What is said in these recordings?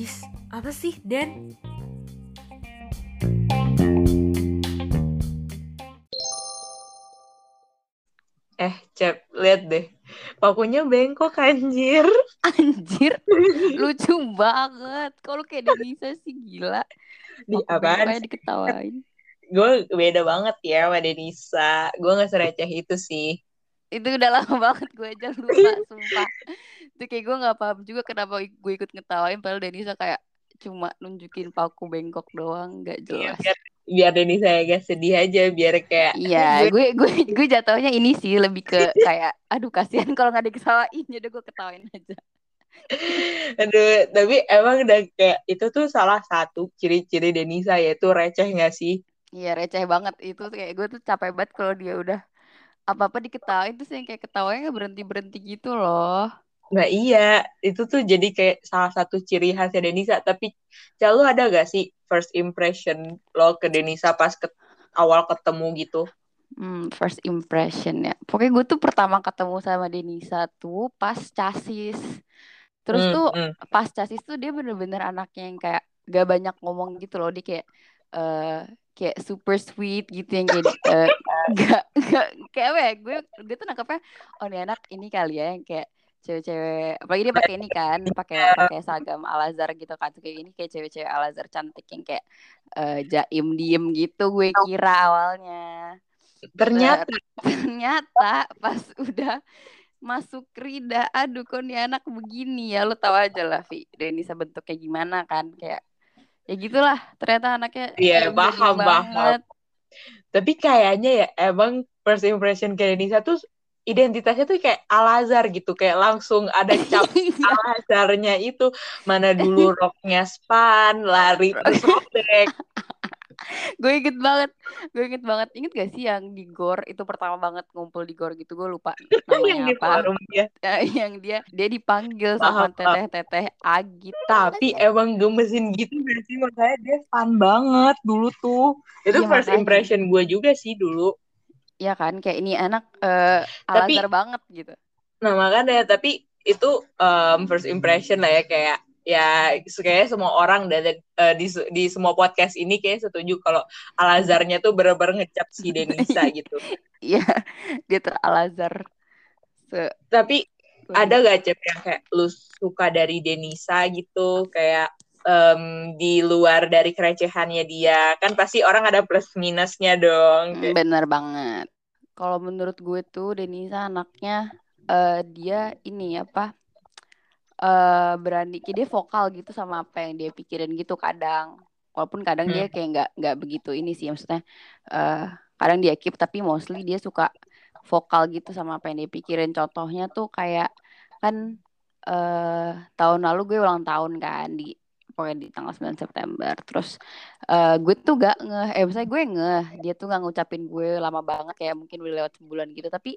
Is, apa sih, Den? Eh, Cep, lihat deh. Pakunya bengkok anjir. Anjir, lucu banget. Kalau kayak Denisa sih gila. Di apaan sih? diketawain. Gue beda banget ya sama Denisa. Gue gak sereceh itu sih. Itu udah lama banget gue aja lupa, sumpah. Itu kayak gue gak paham juga kenapa gue ikut ngetawain. Padahal Denisa kayak cuma nunjukin paku bengkok doang, gak Iya, jelas. biar, biar Denisa agak sedih aja. Biar kayak, Iya, gue- gue gue gue jatuhnya ini sih lebih ke kayak aduh kasihan kalau nggak diketawain jadi gue ketawain aja. aduh, tapi emang udah kayak, itu tuh salah satu ciri-ciri Denisa yaitu receh gak sih? Iya receh banget itu kayak gue tuh capek banget kalau dia udah apa-apa diketawain terus yang kayak ketawanya nggak berhenti-berhenti gitu loh. Nah iya, itu tuh jadi kayak salah satu ciri khasnya Denisa. Tapi selalu ada gak sih first impression lo ke Denisa pas ke awal ketemu gitu? Hmm, first impression ya. Pokoknya gue tuh pertama ketemu sama Denisa tuh pas casis. Terus Hmm, tuh hmm. pas casis tuh dia bener-bener anaknya yang kayak gak banyak ngomong gitu loh. Dia kayak eh kayak super sweet gitu yang kayak eh, gak, gak kayak apa ya? Gue gue tuh nangkepnya oh ini anak ini kali ya yang kayak cewek-cewek apalagi dia pakai ini kan pakai pakai seragam Al Azhar gitu kan tuh kayak ini kayak cewek-cewek Al Azhar cantik yang kayak eh, jaim diem gitu gue kira awalnya Ternyata ternyata pas udah masuk Rida aduh kok nih anak begini ya lo tahu aja lah Vi Denisa bentuknya gimana kan kayak ya gitulah ternyata anaknya Iya, kayak paham, banget. Tapi kayaknya ya emang first impression ke Denisa tuh identitasnya tuh kayak Al-Azhar gitu. Kayak langsung ada cap Iya. Al-Azharnya itu. Mana dulu roknya span, lari terus robek. Gue inget banget gue inget banget inget gak sih yang di gor itu pertama banget ngumpul di gor gitu gue lupa yang namanya di apa forum dia. Eh, yang dia dia dipanggil sama paham. teteh-teteh Agit Tapi emang gemesin gitu gak sih? Makanya dia fun banget dulu tuh. Itu Iya, first makanya. impression gue juga sih dulu. ya kan kayak ini anak eh Tapi- banget gitu Nah makanya tapi itu um, first impression lah ya kayak ya kayaknya semua orang dan eh, di di semua podcast ini kayak setuju kalau Al Azharnya tuh bener-bener ngecap si Denisa gitu. Iya, dia tuh Al-Azhar. Se Tapi ada gak cep yang kayak lu suka dari Denisa gitu kayak em, di luar dari kerecehannya dia kan pasti orang ada plus minusnya dong. Kayak- bener banget. Kalau menurut gue tuh Denisa anaknya eh dia ini apa? Eh berani, kayak dia vokal gitu sama apa yang dia pikirin gitu kadang. Walaupun kadang dia Hmm. kayak nggak nggak begitu ini sih maksudnya. eh kadang dia keep tapi mostly dia suka vokal gitu sama apa yang dia pikirin. Contohnya tuh kayak kan eh tahun lalu gue ulang tahun kan di pokoknya di tanggal 9 September. Terus eh gue tuh gak ngeh, eh misalnya gue ngeh, dia tuh gak ngucapin gue lama banget kayak mungkin udah lewat sebulan gitu. Tapi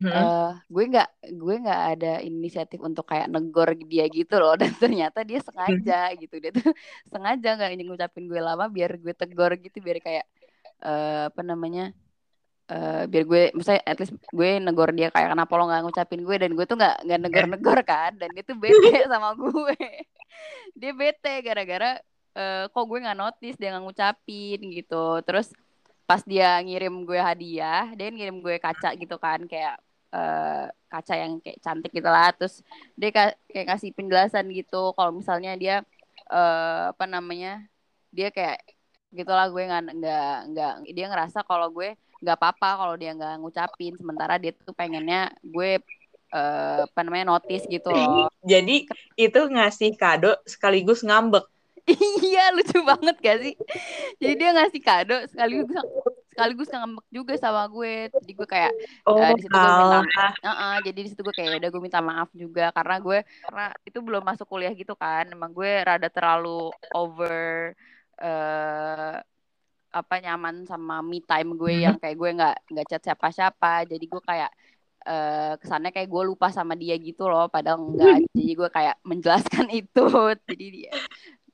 Hmm. eh gue nggak gue nggak ada inisiatif untuk kayak negor dia gitu loh. Dan ternyata dia sengaja gitu. Dia tuh sengaja nggak ngucapin gue lama biar gue tegor gitu, biar kayak eh apa namanya? eh biar gue misalnya at least gue negor dia kayak kenapa lo nggak ngucapin gue dan gue tuh nggak nggak negor-negor kan dan dia tuh bete sama gue dia bete gara-gara eh, kok gue nggak notice dia nggak ngucapin gitu. Terus pas dia ngirim gue hadiah dia ngirim gue kaca gitu kan kayak eh, kaca yang kayak cantik gitu lah. Terus dia ka- kayak kasih penjelasan gitu kalau misalnya dia eh, apa namanya dia kayak gitulah gue nggak nggak nggak dia ngerasa kalau gue nggak apa-apa kalau dia nggak ngucapin. Sementara dia tuh pengennya gue eh, apa namanya notice gitu loh. Jadi itu ngasih kado sekaligus ngambek. iya lucu banget gak sih? Jadi dia ngasih kado sekaligus sekaligus ngambek juga sama gue. Jadi gue kayak Oh, Eh, di situ gue minta alah. Heeh, jadi di situ gue kayak udah gue minta maaf juga. Karena gue karena itu belum masuk kuliah gitu kan. Emang gue rada terlalu over eh apa nyaman sama me time gue yang kayak gue nggak nggak chat siapa-siapa. Jadi gue kayak eh kesannya kayak gue lupa sama dia gitu loh padahal enggak jadi gue kayak menjelaskan itu jadi dia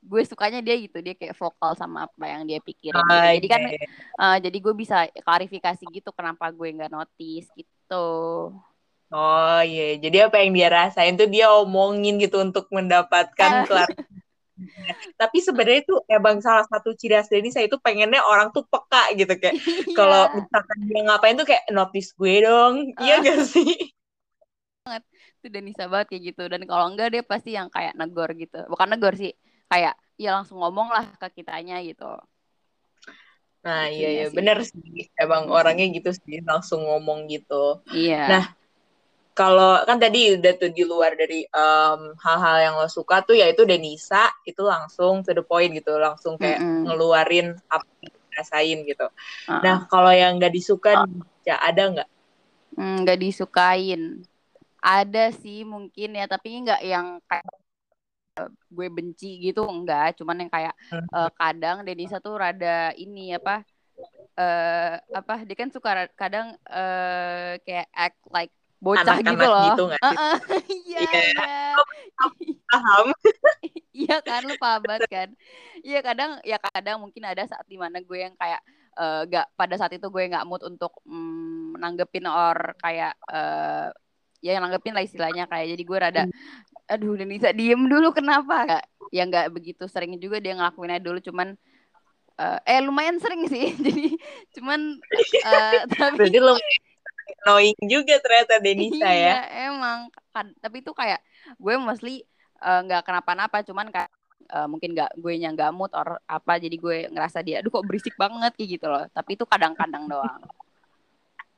gue sukanya dia gitu dia kayak vokal sama apa yang dia pikirin gitu. Jadi kan iya. eh, jadi gue bisa klarifikasi gitu kenapa gue nggak notice gitu Oh iya, jadi apa yang dia rasain tuh dia omongin gitu untuk mendapatkan Ah. Tapi sebenarnya itu emang salah satu ciri khas Denisa itu pengennya orang tuh peka gitu kayak kalau Iya. misalkan dia ngapain tuh kayak notice gue dong, iya Ah. gak sih? itu Denisa banget kayak gitu dan kalau enggak dia pasti yang kayak negor gitu bukan negor sih kayak ya langsung ngomong lah ke kitanya gitu Nah iya Lucunya iya sih. bener sih, emang orangnya gitu sih langsung ngomong gitu. iya Nah, Kalau kan tadi udah tuh di luar dari em, hal-hal yang lo suka tuh yaitu Denisa itu langsung to the point gitu, langsung kayak Mm-mm. ngeluarin apa yang dirasain gitu. Uh-uh. Nah, kalau yang nggak disuka ya ada nggak? Hmm, nggak disukain ada sih mungkin ya tapi nggak yang kayak eh, gue benci gitu enggak cuman yang kayak Hmm. eh, kadang Denisa tuh rada ini apa eh apa dia kan suka kadang eh kayak act like bocah Anak-anak gitu loh. gitu nggak sih? Heeh, iya Iya. iya. Paham? iya kan lu paham banget kan? Iya kadang ya kadang mungkin ada saat di mana gue yang kayak eh, gak pada saat itu gue nggak mood untuk mm, nanggepin or kayak eh ya nanggepin lah istilahnya kayak. Jadi gue rada aduh dan bisa diem dulu kenapa? Nggak- ya nggak begitu sering juga dia ngelakuinnya dulu cuman eh, eh lumayan sering sih. Jadi cuman eh, tapi Berarti lo annoying juga ternyata Denisa ya. Iya, emang. Kad- Tapi itu kayak gue mostly eh, nggak kenapa-napa, cuman kayak eh, mungkin nggak gue nya nggak mood or apa, jadi gue ngerasa dia, aduh kok berisik banget kayak gitu loh. Tapi itu kadang-kadang doang.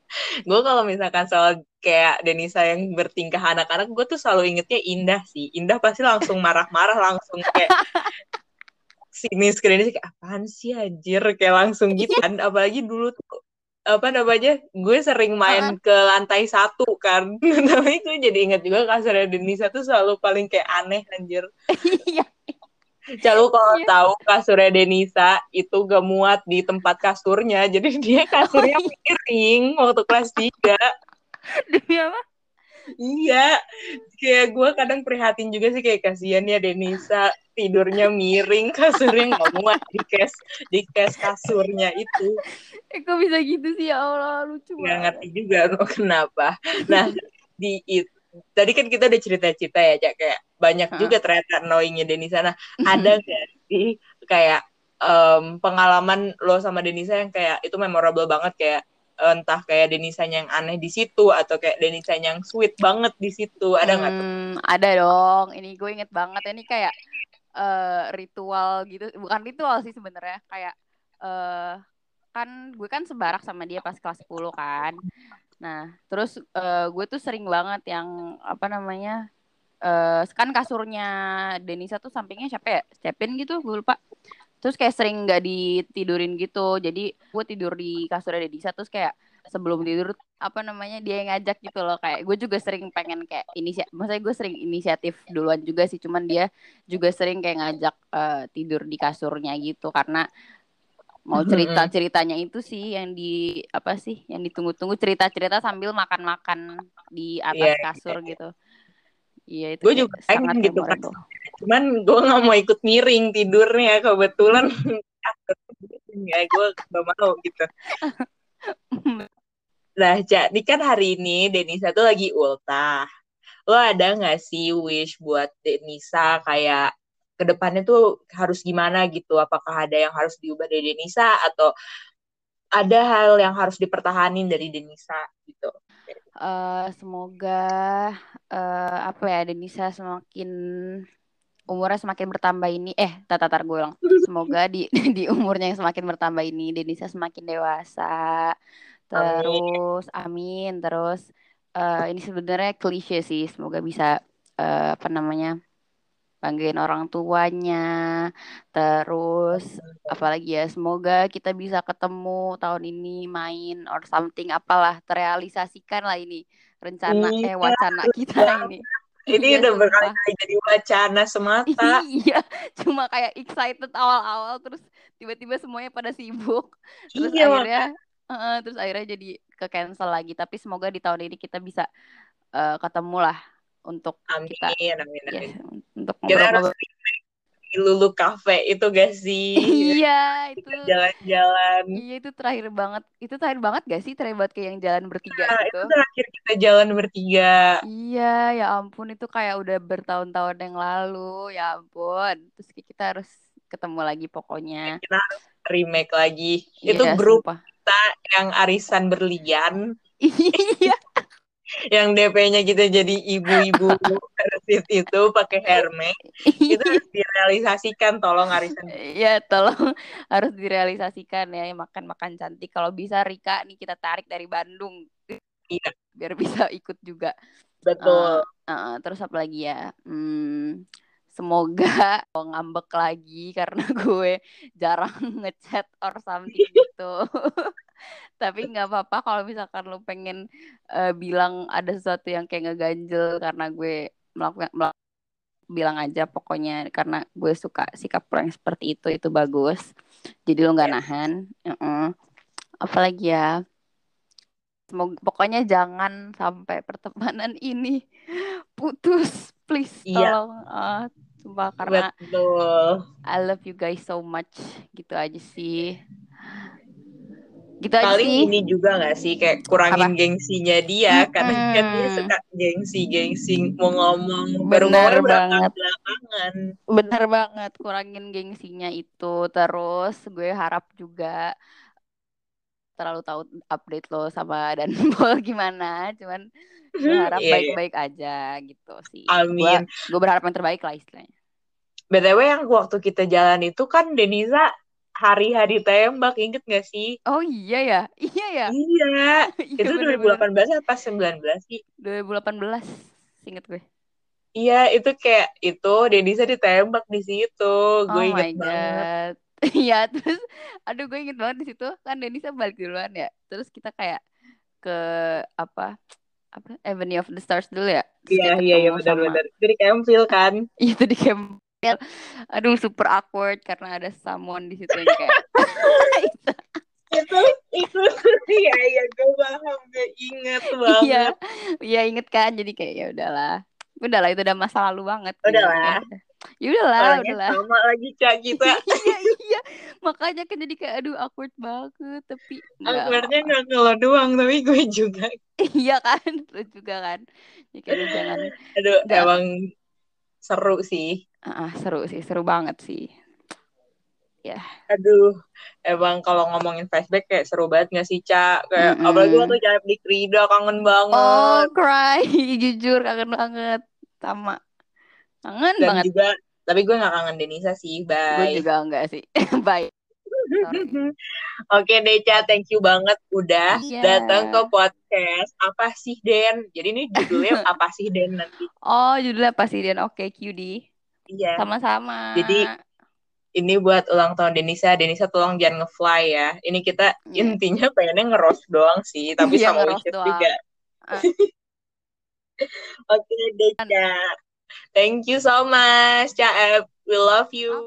Gue kalau misalkan soal kayak Denisa yang bertingkah anak-anak, gue tuh selalu ingetnya Indah sih. Indah pasti langsung marah-marah, langsung kayak sinis Denisa kayak apaan sih anjir kayak langsung gitu kan. Apalagi dulu tuh apa namanya gue sering main ke lantai satu kan tapi gue jadi inget juga kasurnya Denisa tuh selalu paling kayak aneh anjir Iya. Kalau Iya. tahu kasurnya Denisa itu gak muat di tempat kasurnya, jadi dia kasurnya miring waktu kelas 3. Demi apa? Iya, kayak gue kadang prihatin juga sih kayak kasihan ya Denisa tidurnya miring, kasurnya gak muat di kes di kes kasurnya itu. Eh, kok bisa gitu sih ya Allah, lucu Gak banget. ngerti juga kok kenapa. Nah, di it- tadi kan kita udah cerita-cerita ya, Cak, kayak banyak Hah. juga ternyata annoyingnya Denisa. Nah, ada gak sih kayak em, pengalaman lo sama Denisa yang kayak itu memorable banget kayak entah kayak Denisanya yang aneh di situ atau kayak Denisanya yang sweet banget di situ ada nggak? Hmm, ada dong. Ini gue inget banget ini kayak eh, ritual gitu, bukan ritual sih sebenarnya, kayak eh kan gue kan sebarak sama dia pas kelas 10 kan. Nah, terus eh, gue tuh sering banget yang apa namanya? eh kan kasurnya Denisa tuh sampingnya siapa ya? Stepin gitu, gue lupa. Terus kayak sering nggak ditidurin gitu. Jadi gue tidur di kasurnya Denisa terus kayak sebelum tidur apa namanya dia yang ngajak gitu loh. Kayak gue juga sering pengen kayak inisiatif maksudnya gue sering inisiatif duluan juga sih. Cuman dia juga sering kayak ngajak eh, tidur di kasurnya gitu. Karena mau cerita ceritanya itu sih yang di apa sih yang ditunggu-tunggu cerita-cerita sambil makan-makan di atas Iya, kasur gitu. Iya itu Gue juga sangat gitu kan. Cuman gue nggak mau ikut miring tidurnya kebetulan ya gue gak mau gitu. Nah, jadi kan hari ini Denisa tuh lagi ultah. Lo ada nggak sih wish buat Denisa kayak ke depannya tuh harus gimana gitu? Apakah ada yang harus diubah dari Denisa atau ada hal yang harus dipertahanin dari Denisa gitu? Eh, semoga eh, apa ya Denisa semakin umurnya semakin bertambah ini. Eh tata tar gue ulang. Semoga di di umurnya yang semakin bertambah ini Denisa semakin dewasa. Terus amin, terus eh, ini sebenarnya klise sih. Semoga bisa eh, apa namanya banggain orang tuanya. Terus apalagi ya semoga kita bisa ketemu tahun ini main or something apalah terrealisasikan lah ini rencana eh Iya, wacana kita ini Ini Iya, udah berkali-kali jadi wacana semata. iya cuma kayak excited awal-awal terus tiba-tiba semuanya pada sibuk. Terus Iya, akhirnya eh, terus akhirnya jadi ke cancel lagi. Tapi semoga di tahun ini kita bisa eh, ketemu lah untuk Amin, kita. Amin, ya amin. untuk Kita harus Lulu Cafe itu gak sih? iya itu Jalan-jalan. iya itu terakhir banget itu terakhir banget gak sih terakhir banget kayak yang jalan bertiga Nah, gitu itu terakhir kita jalan bertiga. iya ya ampun itu kayak udah bertahun-tahun yang lalu ya ampun terus kita harus ketemu lagi pokoknya Kita harus remake lagi. itu Iya, grup sumpah. yang arisan berlian. iya yang DP-nya kita jadi ibu-ibu persib itu pakai Hermes itu harus direalisasikan tolong arisan Iya, tolong harus direalisasikan ya makan-makan cantik. Kalau bisa Rika nih kita tarik dari Bandung. Iya. Biar bisa ikut juga. betul Uh, terus apa lagi ya? Hmm, semoga ngambek lagi karena gue jarang ngechat or something gitu. Tapi nggak apa-apa kalau misalkan lo pengen eh, bilang ada sesuatu yang kayak ngeganjel karena gue melakukan melak- bilang aja pokoknya karena gue suka sikap lo yang seperti itu itu bagus. Jadi lo nggak Yes. nahan. Heeh. Apalagi ya? Semoga, pokoknya jangan sampai pertemanan ini putus, please Iya. tolong. Ah, sumpah karena betul I love you guys so much. Gitu aja sih. Gitu aja paling sih. ini juga nggak sih kayak kurangin gengsinya dia karena kan dia suka gengsi-gengsi mau ngomong Bener baru ngomong banget. belakangan Bener banget, kurangin gengsinya itu. Terus gue harap juga terlalu tahu update lo sama dan Paul gimana. Cuman gue harap Iya, iya. baik-baik aja gitu sih. Amin. Gue, gue berharap yang terbaik lah istilahnya. btw yang waktu kita jalan itu kan Denisa hari-hari tembak inget gak sih Oh iya ya, iya ya. iya Iya itu bener-bener. 2018 apa 19 sih 2018, inget gue. Iya, itu kayak itu Denisa ditembak di situ. Gue oh inget my banget. Iya, terus aduh gue inget banget di situ kan Denisa balik duluan ya. Terus kita kayak ke apa? Apa? Avenue of the Stars dulu ya. Iya, iya, iya ketemu benar-benar. Itu di Campville kan. Itu di camp. Aduh, super awkward karena ada someone di situ yang kayak itu itu iya iya gue paham gue inget banget. Iya, iya inget kan. Jadi kayak ya udahlah. Udahlah itu udah masa lalu banget. sih. Udahlah. Ya udahlah, Orangnya udahlah. sama lagi cak kita. iya iya makanya kan jadi kayak aduh awkward banget tapi Awkwardnya nggak lo doang, tapi gue juga. iya kan lu juga kan jadi kayak aduh, jangan Aduh, Nggak. emang seru sih. Ah ah, seru sih seru banget sih Aduh, emang kalau ngomongin flashback kayak seru banget gak sih, Cak? Kayak, Mm-mm. apalagi waktu Cak di Krida, kangen oh banget. cry jujur kangen banget sama kangen Dan banget juga, tapi gue gak kangen Denisa sih, gue bye. juga enggak sih bye. Oke Deca, thank you banget udah Iya. datang ke podcast Apa sih Den? Jadi ini judulnya Apa sih Den nanti? oh judulnya apa sih Dan oke QD Iya. sama-sama Jadi, Ini buat ulang tahun Denisa. Denisa tolong jangan nge-fly ya. Ini kita Iya. intinya pengennya nge-roast doang sih, tapi Iya, sama wishes juga. Ah. Oke Deca. Thank you so much, Caep. We love you.